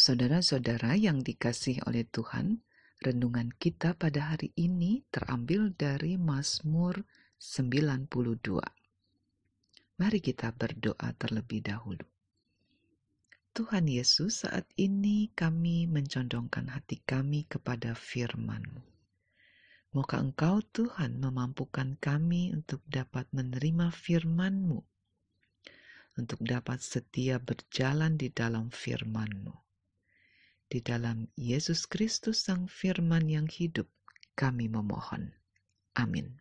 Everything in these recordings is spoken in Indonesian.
Saudara-saudara yang dikasih oleh Tuhan, renungan kita pada hari ini terambil dari Mazmur 92. Mari kita berdoa terlebih dahulu. Tuhan Yesus, saat ini kami mencondongkan hati kami kepada firman-Mu. Moga Engkau Tuhan memampukan kami untuk dapat menerima firman-Mu, untuk dapat setia berjalan di dalam firman-Mu. Di dalam Yesus Kristus Sang Firman yang hidup, kami memohon. Amin.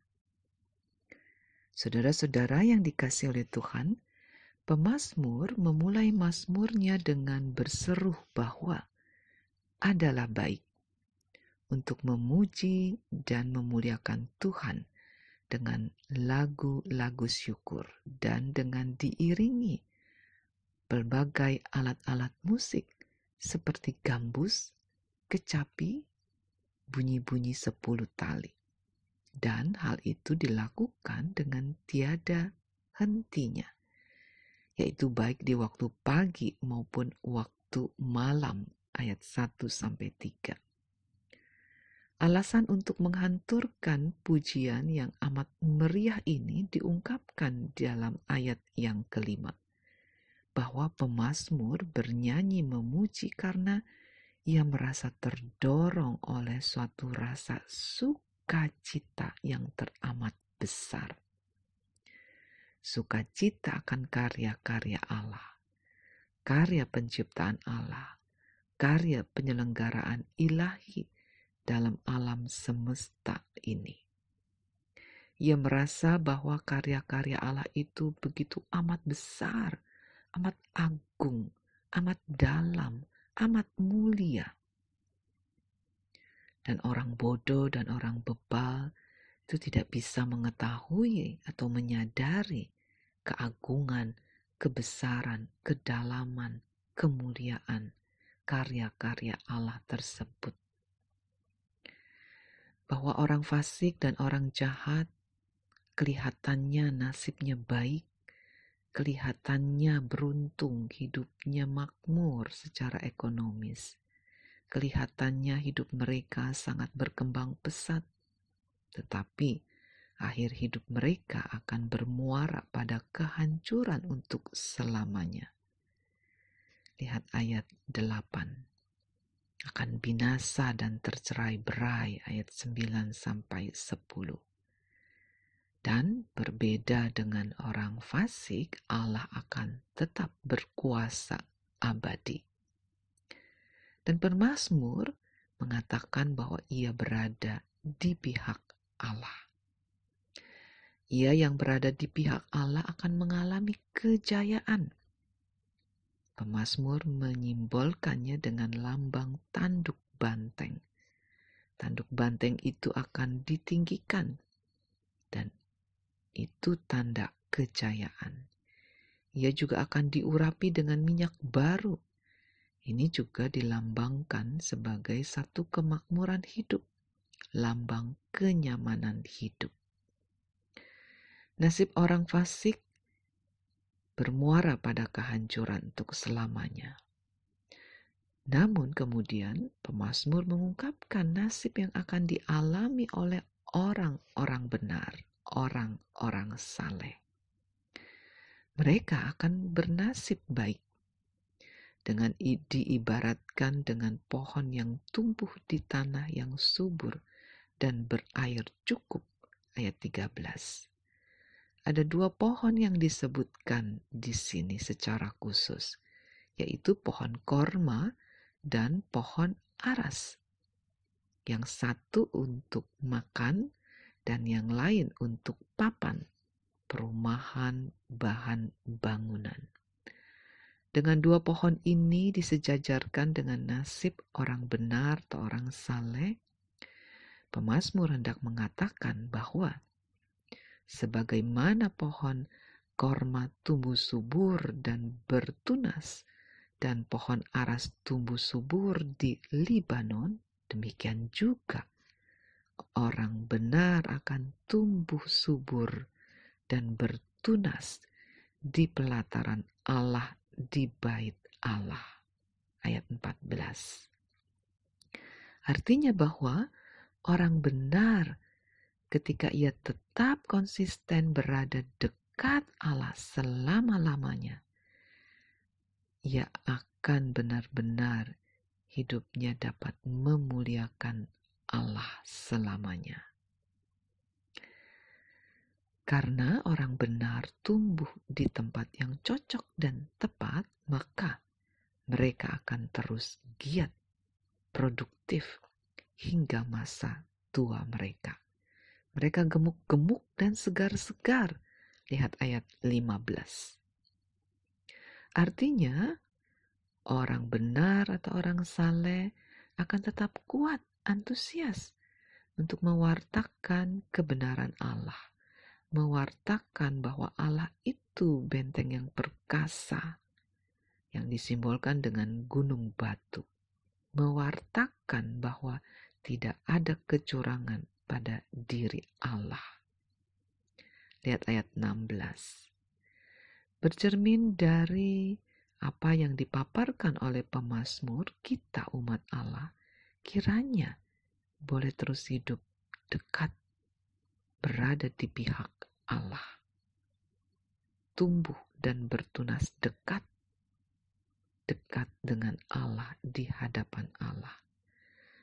Saudara-saudara yang dikasih oleh Tuhan, pemazmur memulai mazmurnya dengan berseru bahwa adalah baik untuk memuji dan memuliakan Tuhan dengan lagu-lagu syukur dan dengan diiringi berbagai alat-alat musik seperti gambus, kecapi, bunyi-bunyi sepuluh tali. Dan hal itu dilakukan dengan tiada hentinya, yaitu baik di waktu pagi maupun waktu malam ayat 1 sampai 3. Alasan untuk menghanturkan pujian yang amat meriah ini diungkapkan dalam ayat yang kelima. Bahwa pemazmur bernyanyi memuji karena ia merasa terdorong oleh suatu rasa sukacita yang teramat besar. Sukacita akan karya-karya Allah, karya penciptaan Allah, karya penyelenggaraan ilahi, dalam alam semesta ini. Ia merasa bahwa karya-karya Allah itu begitu amat besar, amat agung, amat dalam, amat mulia. Dan orang bodoh dan orang bebal itu tidak bisa mengetahui atau menyadari keagungan, kebesaran, kedalaman, kemuliaan karya-karya Allah tersebut bahwa orang fasik dan orang jahat kelihatannya nasibnya baik, kelihatannya beruntung, hidupnya makmur secara ekonomis. Kelihatannya hidup mereka sangat berkembang pesat, tetapi akhir hidup mereka akan bermuara pada kehancuran untuk selamanya. Lihat ayat 8 akan binasa dan tercerai berai ayat 9 sampai 10. Dan berbeda dengan orang fasik, Allah akan tetap berkuasa abadi. Dan permasmur mengatakan bahwa ia berada di pihak Allah. Ia yang berada di pihak Allah akan mengalami kejayaan Pemasmur menyimbolkannya dengan lambang tanduk banteng. Tanduk banteng itu akan ditinggikan dan itu tanda kejayaan. Ia juga akan diurapi dengan minyak baru. Ini juga dilambangkan sebagai satu kemakmuran hidup, lambang kenyamanan hidup. Nasib orang fasik bermuara pada kehancuran untuk selamanya. Namun kemudian pemazmur mengungkapkan nasib yang akan dialami oleh orang-orang benar, orang-orang saleh. Mereka akan bernasib baik dengan diibaratkan dengan pohon yang tumbuh di tanah yang subur dan berair cukup ayat 13 ada dua pohon yang disebutkan di sini secara khusus, yaitu pohon korma dan pohon aras. Yang satu untuk makan dan yang lain untuk papan, perumahan, bahan bangunan. Dengan dua pohon ini disejajarkan dengan nasib orang benar atau orang saleh, pemazmur hendak mengatakan bahwa sebagaimana pohon korma tumbuh subur dan bertunas, dan pohon aras tumbuh subur di Libanon, demikian juga orang benar akan tumbuh subur dan bertunas di pelataran Allah di bait Allah. Ayat 14. Artinya bahwa orang benar ketika ia tetap konsisten berada dekat Allah selama-lamanya, ia akan benar-benar hidupnya dapat memuliakan Allah selamanya. Karena orang benar tumbuh di tempat yang cocok dan tepat, maka mereka akan terus giat, produktif hingga masa tua mereka. Mereka gemuk-gemuk dan segar-segar. Lihat ayat 15. Artinya, orang benar atau orang saleh akan tetap kuat, antusias untuk mewartakan kebenaran Allah mewartakan bahwa Allah itu benteng yang perkasa yang disimbolkan dengan gunung batu. Mewartakan bahwa tidak ada kecurangan pada diri Allah. Lihat ayat 16. Bercermin dari apa yang dipaparkan oleh pemazmur kita umat Allah, kiranya boleh terus hidup dekat berada di pihak Allah. Tumbuh dan bertunas dekat, dekat dengan Allah di hadapan Allah.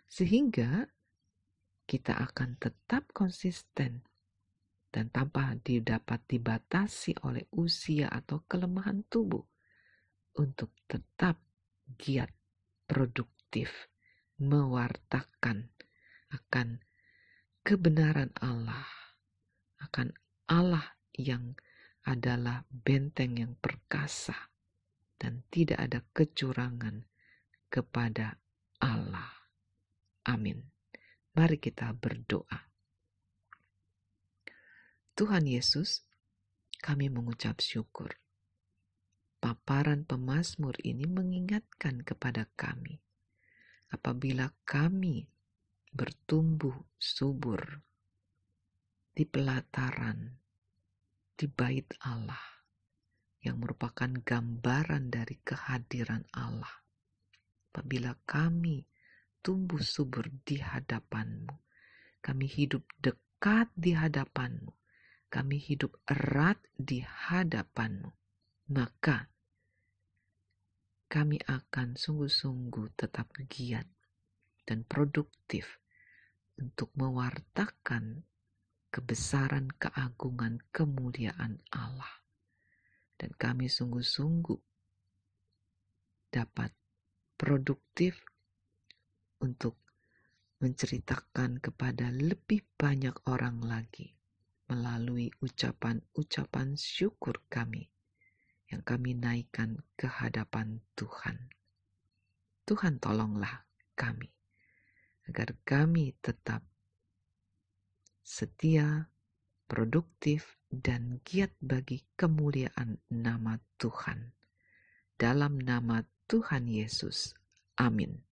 Sehingga kita akan tetap konsisten dan tanpa didapat dibatasi oleh usia atau kelemahan tubuh untuk tetap giat, produktif, mewartakan akan kebenaran Allah akan Allah yang adalah benteng yang perkasa dan tidak ada kecurangan kepada Allah. Amin. Mari kita berdoa. Tuhan Yesus, kami mengucap syukur. Paparan pemazmur ini mengingatkan kepada kami apabila kami bertumbuh subur di pelataran, di bait Allah, yang merupakan gambaran dari kehadiran Allah. Apabila kami tumbuh subur di hadapanmu, kami hidup dekat di hadapanmu, kami hidup erat di hadapanmu, maka kami akan sungguh-sungguh tetap giat dan produktif untuk mewartakan kebesaran, keagungan, kemuliaan Allah. Dan kami sungguh-sungguh dapat produktif untuk menceritakan kepada lebih banyak orang lagi melalui ucapan-ucapan syukur kami yang kami naikkan ke hadapan Tuhan. Tuhan tolonglah kami agar kami tetap setia, produktif, dan giat bagi kemuliaan nama Tuhan. Dalam nama Tuhan Yesus. Amin.